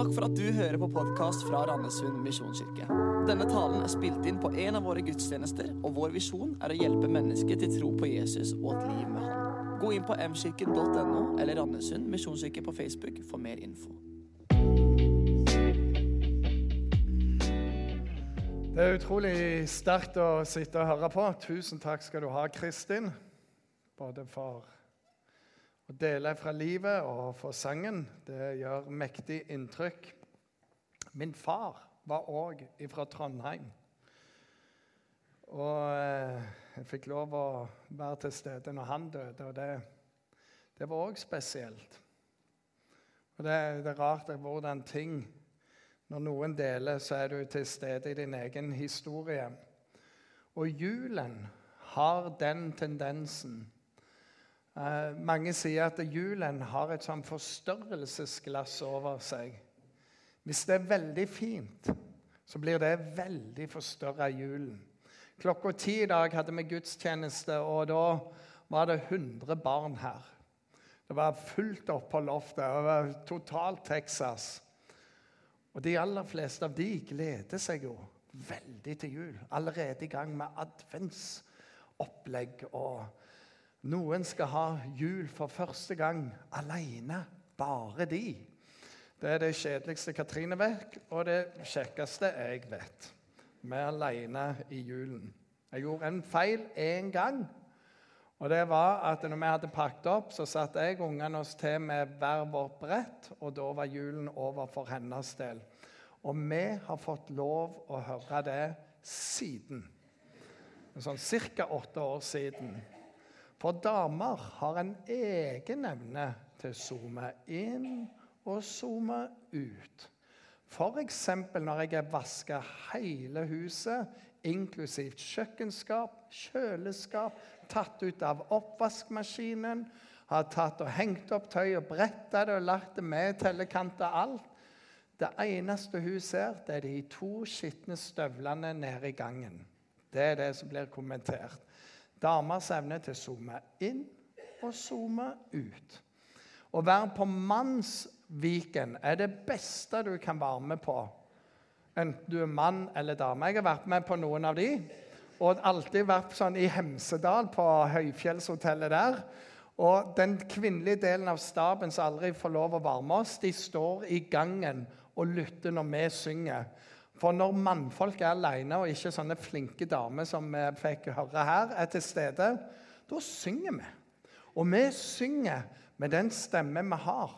Takk for at du hører på podkast fra Randesund misjonskirke. Denne talen er spilt inn på en av våre gudstjenester, og vår visjon er å hjelpe mennesker til tro på Jesus og et liv med Han. Gå inn på mkirken.no eller Randesund misjonskirke på Facebook for mer info. Det er utrolig sterkt å sitte og høre på. Tusen takk skal du ha, Kristin. Både for å dele fra livet og fra sangen. Det gjør mektig inntrykk. Min far var òg fra Trondheim. Og eh, jeg fikk lov å være til stede når han døde, og det, det var òg spesielt. Og det, det er rart hvordan ting Når noen deler, så er du til stede i din egen historie. Og julen har den tendensen Uh, mange sier at julen har et sånn forstørrelsesglass over seg. Hvis det er veldig fint, så blir det veldig forstørra julen. Klokka ti i dag hadde vi gudstjeneste, og da var det 100 barn her. Det var fullt opp på loftet. Det var totalt Texas. Og de aller fleste av de gleder seg jo veldig til jul. Allerede i gang med adventsopplegg og noen skal ha jul for første gang alene. Bare de. Det er det kjedeligste Katrine vet, og det kjekkeste jeg vet. Vi er alene i julen. Jeg gjorde en feil én gang. Og det var at når vi hadde pakket opp, så satte jeg ungene oss til med hver vårt brett, og da var julen over for hennes del. Og vi har fått lov å høre det siden. Sånn ca. åtte år siden. For damer har en egen evne til å zoome inn og zoome ut. F.eks. når jeg har vasket hele huset, inklusivt kjøkkenskap, kjøleskap, tatt ut av oppvaskmaskinen, har tatt og hengt opp tøy og bretta det og lagt det med tellekanter alt. Det eneste hun ser, det er de to skitne støvlene nede i gangen. Det er det som blir kommentert. Damers evne til å zoome inn og zoome ut. Å være på mannsviken er det beste du kan være med på. Enten du er mann eller dame. Jeg har vært med på noen av de. Og alltid vært sånn i Hemsedal, på høyfjellshotellet der. Og den kvinnelige delen av staben som aldri får lov å varme oss, de står i gangen og lytter når vi synger. For når mannfolk er alene, og ikke sånne flinke damer som vi fikk høre her, er til stede, da synger vi. Og vi synger med den stemmen vi har.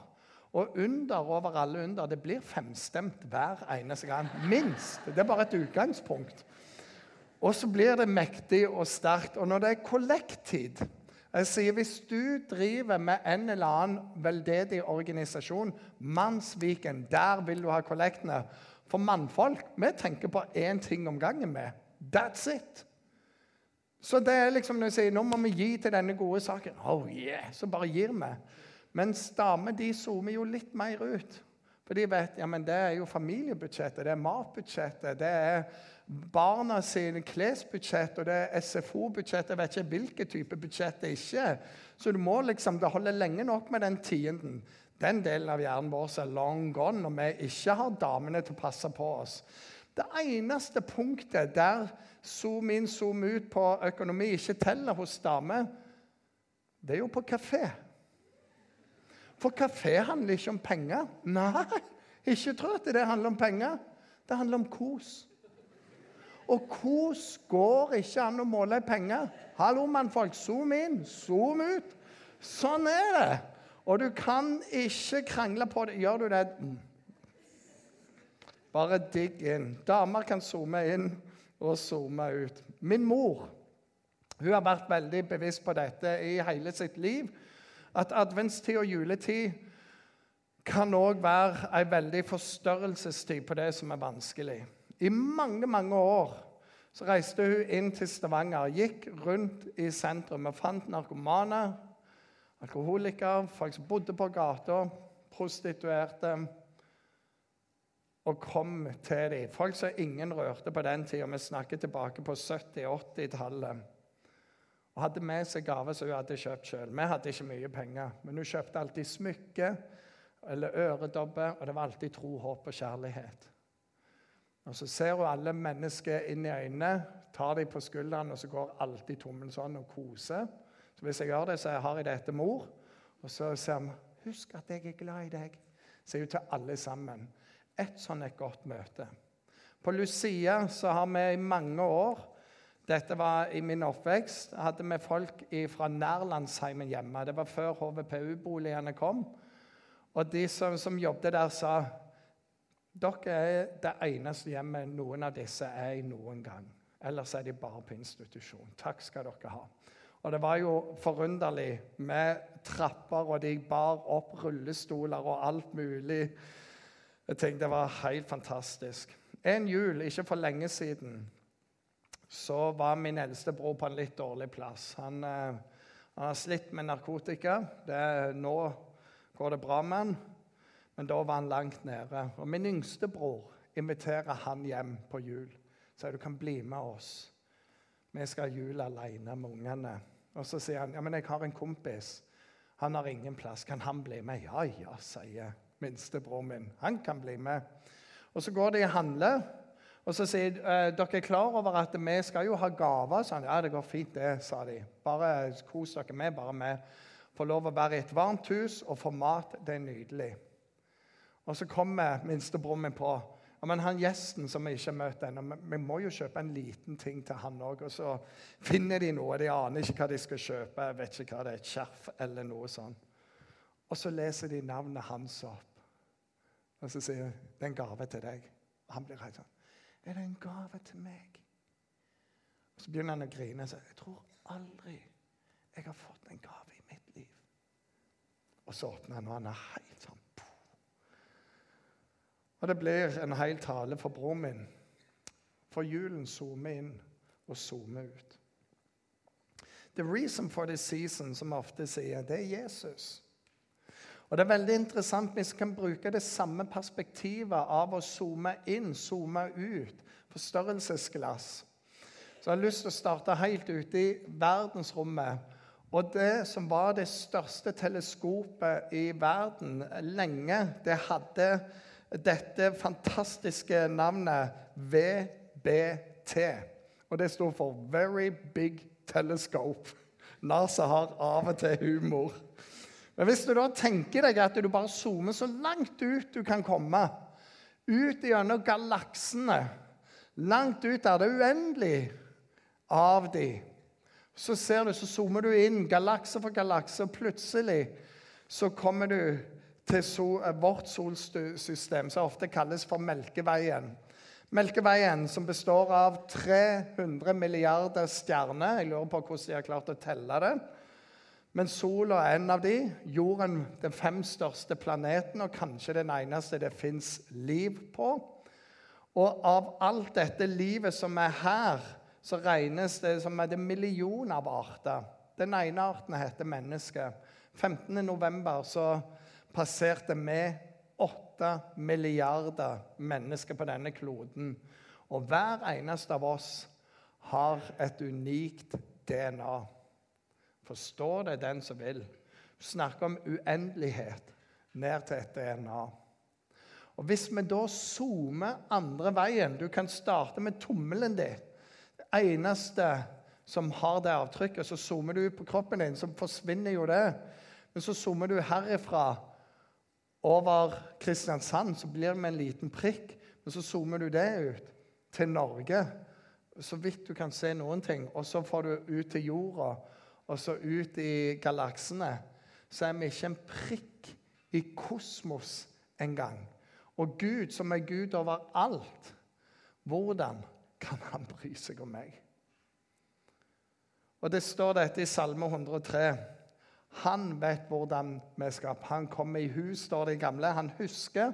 Og under over alle under. Det blir femstemt hver eneste gang. Minst. Det er bare et utgangspunkt. Og så blir det mektig og sterkt. Og når det er kollekttid jeg sier Hvis du driver med en eller annen veldedig organisasjon, Mannsviken, der vil du ha kollektene. For mannfolk vi tenker på én ting om gangen. med. That's it. Så det er liksom når jeg sier nå må vi gi til denne gode saken, oh yeah, så bare gir vi. Mens damer de zoomer jo litt mer ut. For de vet ja, men det er jo familiebudsjettet, det er matbudsjettet, det er barna sine klesbudsjett og det er SFO-budsjett. Jeg vet ikke hvilken type budsjett det ikke er. Så du må liksom, det holder lenge nok med den tienden. Den delen av hjernen vår er long gone når vi ikke har damene til å passe på oss. Det eneste punktet der zoom inn, zoom ut på økonomi ikke teller hos damer, det er jo på kafé. For kafé handler ikke om penger. Nei, ikke tro at det handler om penger. Det handler om kos. Og kos går ikke an å måle i penger. Hallo, mannfolk. Zoom inn, zoom ut. Sånn er det. Og du kan ikke krangle på det. Gjør du det mm. Bare digg inn. Damer kan zoome inn og zoome ut. Min mor hun har vært veldig bevisst på dette i hele sitt liv. At adventstid og juletid kan òg være en veldig forstørrelsestid på det som er vanskelig. I mange, mange år så reiste hun inn til Stavanger, gikk rundt i sentrum og fant narkomane, alkoholikere, folk som bodde på gata, prostituerte. Og kom til dem. Folk som ingen rørte på den tida. Vi snakker tilbake på 70-80-tallet. Og hadde med seg gaver som hun hadde kjøpt sjøl. Vi hadde ikke mye penger, men hun kjøpte alltid smykker eller øredobber, og det var alltid tro, håp og kjærlighet. Og Så ser hun alle mennesker inn i øynene, tar dem på skuldrene, og så går alltid tommelen sånn og koser. Hvis jeg gjør det, så har jeg det etter mor. Og så sier vi 'Husk at jeg er glad i deg', sier hun til alle sammen. Et sånn et godt møte. På Lucia så har vi i mange år dette var i min oppvekst. hadde vi folk fra Nærlandsheimen hjemme. Det var før HVPU-boligene kom. Og de som, som jobbet der, sa dere er det eneste hjemmet noen av disse er i noen gang. Ellers er de bare på institusjon. Takk skal dere ha. Og det var jo forunderlig med trapper, og de bar opp rullestoler og alt mulig. Jeg tenkte Det var helt fantastisk. En jul ikke for lenge siden så var min eldste bror på en litt dårlig plass. Han, eh, han har slitt med narkotika. Det, nå går det bra med han, men da var han langt nede. Og Min yngste bror inviterer han hjem på jul. Sier du kan bli med oss. Vi skal ha jul alene med ungene. Og Så sier han ja, men jeg har en kompis. Han har ingen plass. Kan han bli med? Ja, ja, sier minstebror min. Han kan bli med. Og Så går de og handler. Og så sier de dere er klar over at vi skal jo ha gaver. Sånn. Ja, det går fint, det, sa de. Bare kos dere med. bare med. Få lov å være i et varmt hus og få mat. Det er nydelig. Og så kommer minstebroren min på. Ja, men han gjesten som vi ikke har møtt ennå, vi må jo kjøpe en liten ting til han òg. Og så finner de noe. De aner ikke hva de skal kjøpe. Jeg vet ikke hva det er, et skjerf eller noe sånt. Og så leser de navnet hans opp. Og så sier de det er en gave til deg. Og han blir helt sånn er det en gave til meg? Og Så begynner han å grine og 'Jeg tror aldri jeg har fått en gave i mitt liv.' Og så åpner han, og han er helt sånn Og det blir en hel tale for broren min. For julen zoomer inn og zoomer ut. The reason for the season, som ofte sier, det er Jesus. Og Det er veldig interessant hvis vi kan bruke det samme perspektivet av å zoome inn, zoome ut, forstørrelsesglass. Så jeg har lyst til å starte helt ute i verdensrommet. Og det som var det største teleskopet i verden lenge, det hadde dette fantastiske navnet VBT. Og det står for Very Big Telescope. NASA har av og til humor. Men hvis du da tenker deg at du bare zoomer så langt ut du kan komme, ut gjennom galaksene, langt ut der det er uendelig av de, så ser du, så zoomer du inn galakse for galakse, og plutselig så kommer du til sol, vårt solsystem, som ofte kalles for Melkeveien. Melkeveien, som består av 300 milliarder stjerner. Jeg lurer på hvordan de har klart å telle det. Men sola er en av de. Jorden den fem største planeten, og kanskje den eneste det fins liv på. Og av alt dette livet som er her, så regnes det som er det millioner av arter. Den ene arten heter menneske. 15.11. så passerte vi åtte milliarder mennesker på denne kloden. Og hver eneste av oss har et unikt DNA. Forstår det den som vil. Du snakker om uendelighet ned til et DNA. Og Hvis vi da zoomer andre veien Du kan starte med tommelen din. Det eneste som har det avtrykket. Så zoomer du på kroppen din, så forsvinner jo det. Men så zoomer du herifra over Kristiansand, så blir det med en liten prikk. Men så zoomer du det ut til Norge, så vidt du kan se noen ting. Og så får du ut til jorda og så ut i galaksene, så er vi ikke en prikk i kosmos engang. Og Gud, som er Gud over alt, hvordan kan han bry seg om meg? Og Det står dette i Salme 103. Han vet hvordan vi skal. Han kommer i hus, står det i gamle. Han husker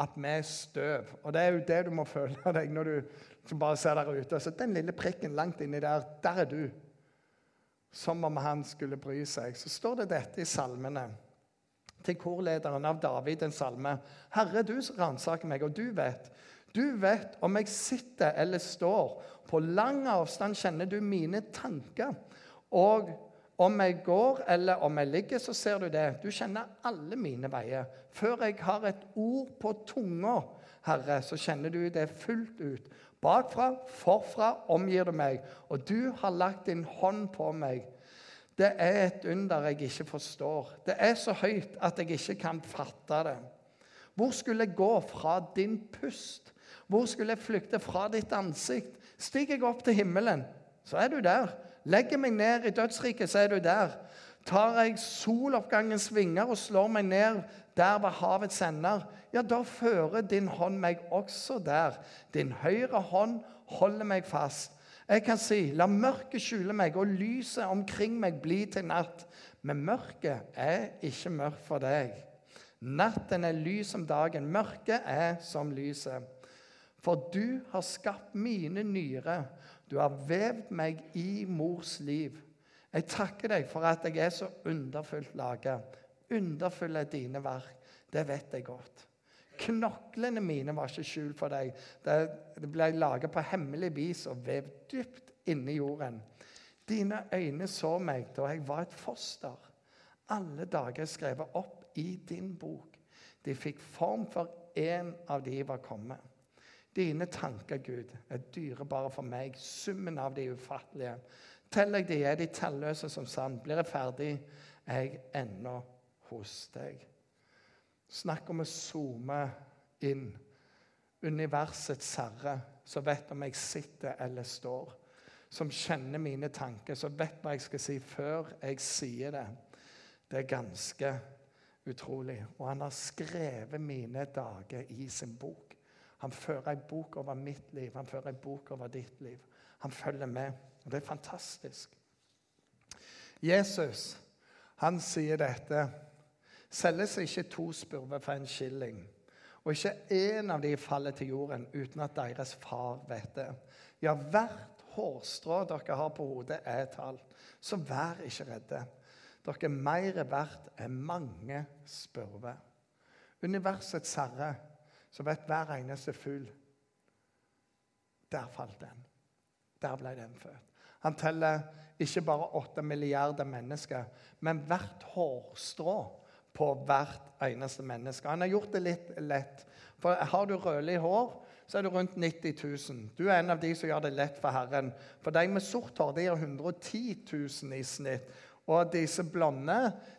at vi er støv. Og Det er jo det du må føle deg når du bare ser der ute. Så Den lille prikken langt inni der, der er du som om han skulle bry seg. Så står det dette i salmene til korlederen av David, en salme. Herre, du ransaker meg, og du vet. Du vet om jeg sitter eller står. På lang avstand kjenner du mine tanker. Og Om jeg går eller om jeg ligger, så ser du det. Du kjenner alle mine veier. Før jeg har et ord på tunga, Herre, så kjenner du det fullt ut. Bakfra, forfra omgir du meg, og du har lagt din hånd på meg. Det er et under jeg ikke forstår. Det er så høyt at jeg ikke kan fatte det. Hvor skulle jeg gå fra din pust? Hvor skulle jeg flykte fra ditt ansikt? Stiger jeg opp til himmelen, så er du der. Legger meg ned i dødsriket, så er du der. Tar jeg soloppgangens vinger og slår meg ned der ved havets ender, ja, da fører din hånd meg også der. Din høyre hånd holder meg fast. Jeg kan si, la mørket skjule meg, og lyset omkring meg bli til natt. Men mørket er ikke mørkt for deg. Natten er lys som dagen. Mørket er som lyset. For du har skapt mine nyrer. Du har vevd meg i mors liv. Jeg takker deg for at jeg er så underfullt laget. Underfull er dine verk. Det vet jeg godt. Knoklene mine var ikke skjult for deg. Det ble laget på hemmelig vis og vevd dypt inni jorden. Dine øyne så meg da jeg var et foster. Alle dager skrevet opp i din bok. De fikk form for en av de var kommet. Dine tanker, Gud, er dyrebare for meg, summen av de ufattelige. Teller jeg de, er de talløse som sand. Blir jeg ferdig, er jeg ennå hos deg. Snakk om å zoome inn. Universets herre, som vet om jeg sitter eller står. Som kjenner mine tanker, som vet hva jeg skal si før jeg sier det. Det er ganske utrolig. Og han har skrevet mine dager i sin bok. Han fører en bok over mitt liv, han fører en bok over ditt liv. Han følger med. og Det er fantastisk. Jesus han sier dette. Selges ikke to spurver for en skilling, og ikke én av de faller til jorden uten at deres far vet det. Ja, hvert hårstrå dere har på hodet, er tall. så vær ikke redde. Dere er mer verdt enn mange spurver. Universets herre så vet hver eneste fugl Der falt den. Der ble den født. Han teller ikke bare åtte milliarder mennesker, men hvert hårstrå på hvert eneste menneske. Han har gjort det litt lett. For Har du rødlig hår, så er det rundt 90 000. Du er en av de som gjør det lett for Herren. For de med sort hår de har 110 000 i snitt. Og disse blonde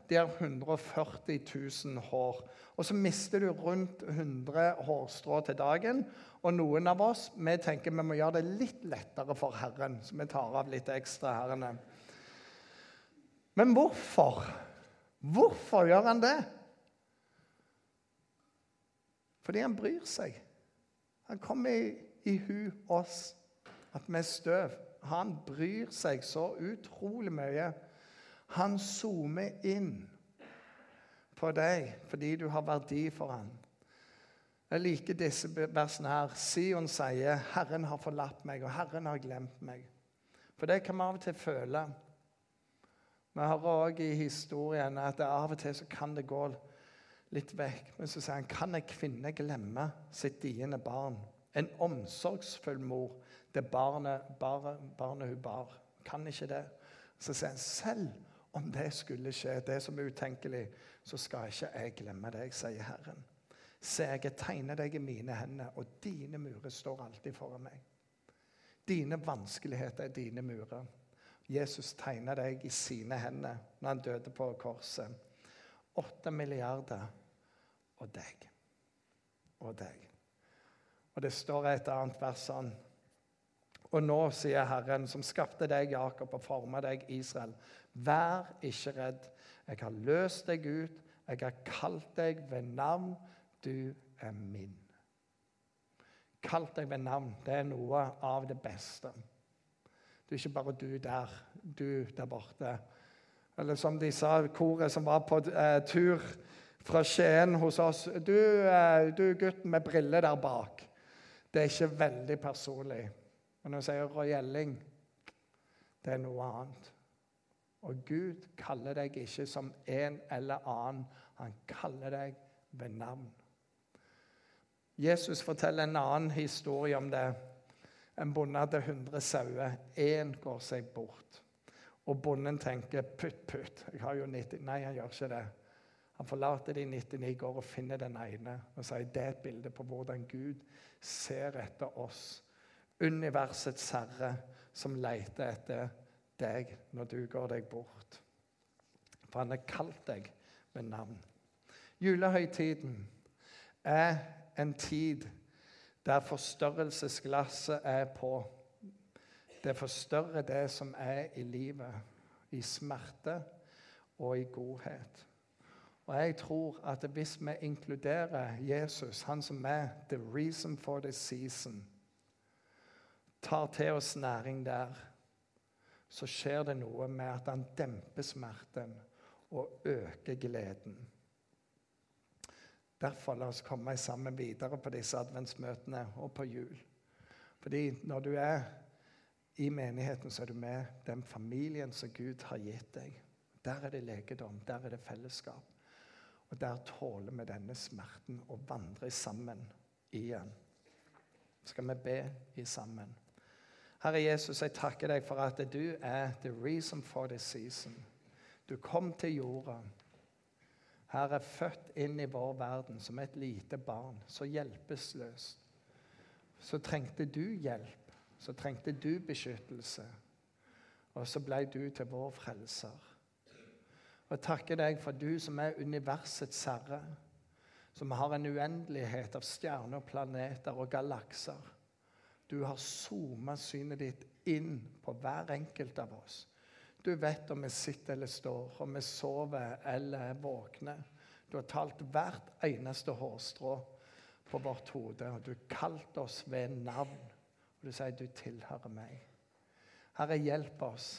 de har 140 000 hår. Og så mister du rundt 100 hårstrå til dagen. Og noen av oss vi tenker vi må gjøre det litt lettere for Herren, så vi tar av litt ekstra herrene. Men hvorfor? Hvorfor gjør han det? Fordi han bryr seg. Han kommer i, i hu oss, at vi er støv. Han bryr seg så utrolig mye. Han zoomer inn på deg fordi du har verdi for ham. Jeg liker disse versene her. Sion sier, 'Herren har forlatt meg, og Herren har glemt meg'. For det kan vi av og til føle. Vi hører òg i historien at av og til så kan det gå litt vekk. Men så sier han, 'Kan en kvinne glemme sitt diende barn?' En omsorgsfull mor, det barnet, barnet, hun bar. Kan ikke det. Så sier han, 'Selv om det skulle skje, det som er utenkelig, så skal ikke jeg glemme deg, sier Herren. Se, jeg tegner deg i mine hender, og dine murer står alltid foran meg. Dine vanskeligheter er dine murer. Jesus tegna deg i sine hender når han døde på korset. Åtte milliarder og deg. Og deg. Og det står et annet vers sånn. Og nå, sier Herren, som skapte deg, Jakob, og forma deg, Israel, vær ikke redd. Jeg har løst deg ut. Jeg har kalt deg ved navn. Du er min. Kalt deg ved navn. Det er noe av det beste. Du er ikke bare du der, du der borte. Eller som de sa, koret som var på eh, tur fra Skien hos oss du, eh, du gutten med briller der bak. Det er ikke veldig personlig. Men når jeg sier Roy Elling, det er noe annet. Og Gud kaller deg ikke som en eller annen. Han kaller deg ved navn. Jesus forteller en annen historie om det. En bonde hadde 100 sauer. Én går seg bort. Og bonden tenker putt, putt. Jeg har jo 90. Nei, han gjør ikke det. Han forlater de 99, går og finner den ene og sier det er et bilde på hvordan Gud ser etter oss. Universets herre som leter etter deg når du går deg bort. For han har kalt deg med navn. Julehøytiden er en tid der forstørrelsesglasset er på. Det forstørrer det som er i livet, i smerte og i godhet. Og jeg tror at hvis vi inkluderer Jesus, han som er the reason for the season, tar til oss næring der, så skjer det noe med at han demper smerten og øker gleden. Derfor la oss komme sammen videre på disse adventsmøtene og på jul. Fordi når du er i menigheten, så er du med den familien som Gud har gitt deg. Der er det legedom, der er det fellesskap. Og der tåler vi denne smerten og vandrer sammen igjen. Skal vi be i sammen? Herre Jesus, jeg takker deg for at du er the reason for this season. Du kom til jorda. Her er født inn i vår verden som et lite barn, så hjelpeløst. Så trengte du hjelp, så trengte du beskyttelse. Og så ble du til vår frelser. Og jeg takker deg for du som er universets herre, som har en uendelighet av stjerner, planeter og galakser. Du har zooma synet ditt inn på hver enkelt av oss. Du vet om vi sitter eller står, om vi sover eller er våkne. Du har talt hvert eneste hårstrå på vårt hode, og du kalt oss ved navn. Og du sier du tilhører meg. Herre, hjelp oss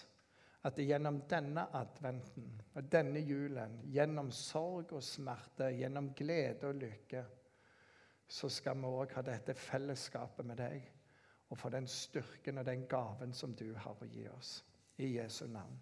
at gjennom denne adventen og denne julen, gjennom sorg og smerte, gjennom glede og lykke, så skal vi òg ha dette fellesskapet med deg og for den styrken og den gaven som du har å gi oss. I Jesu navn.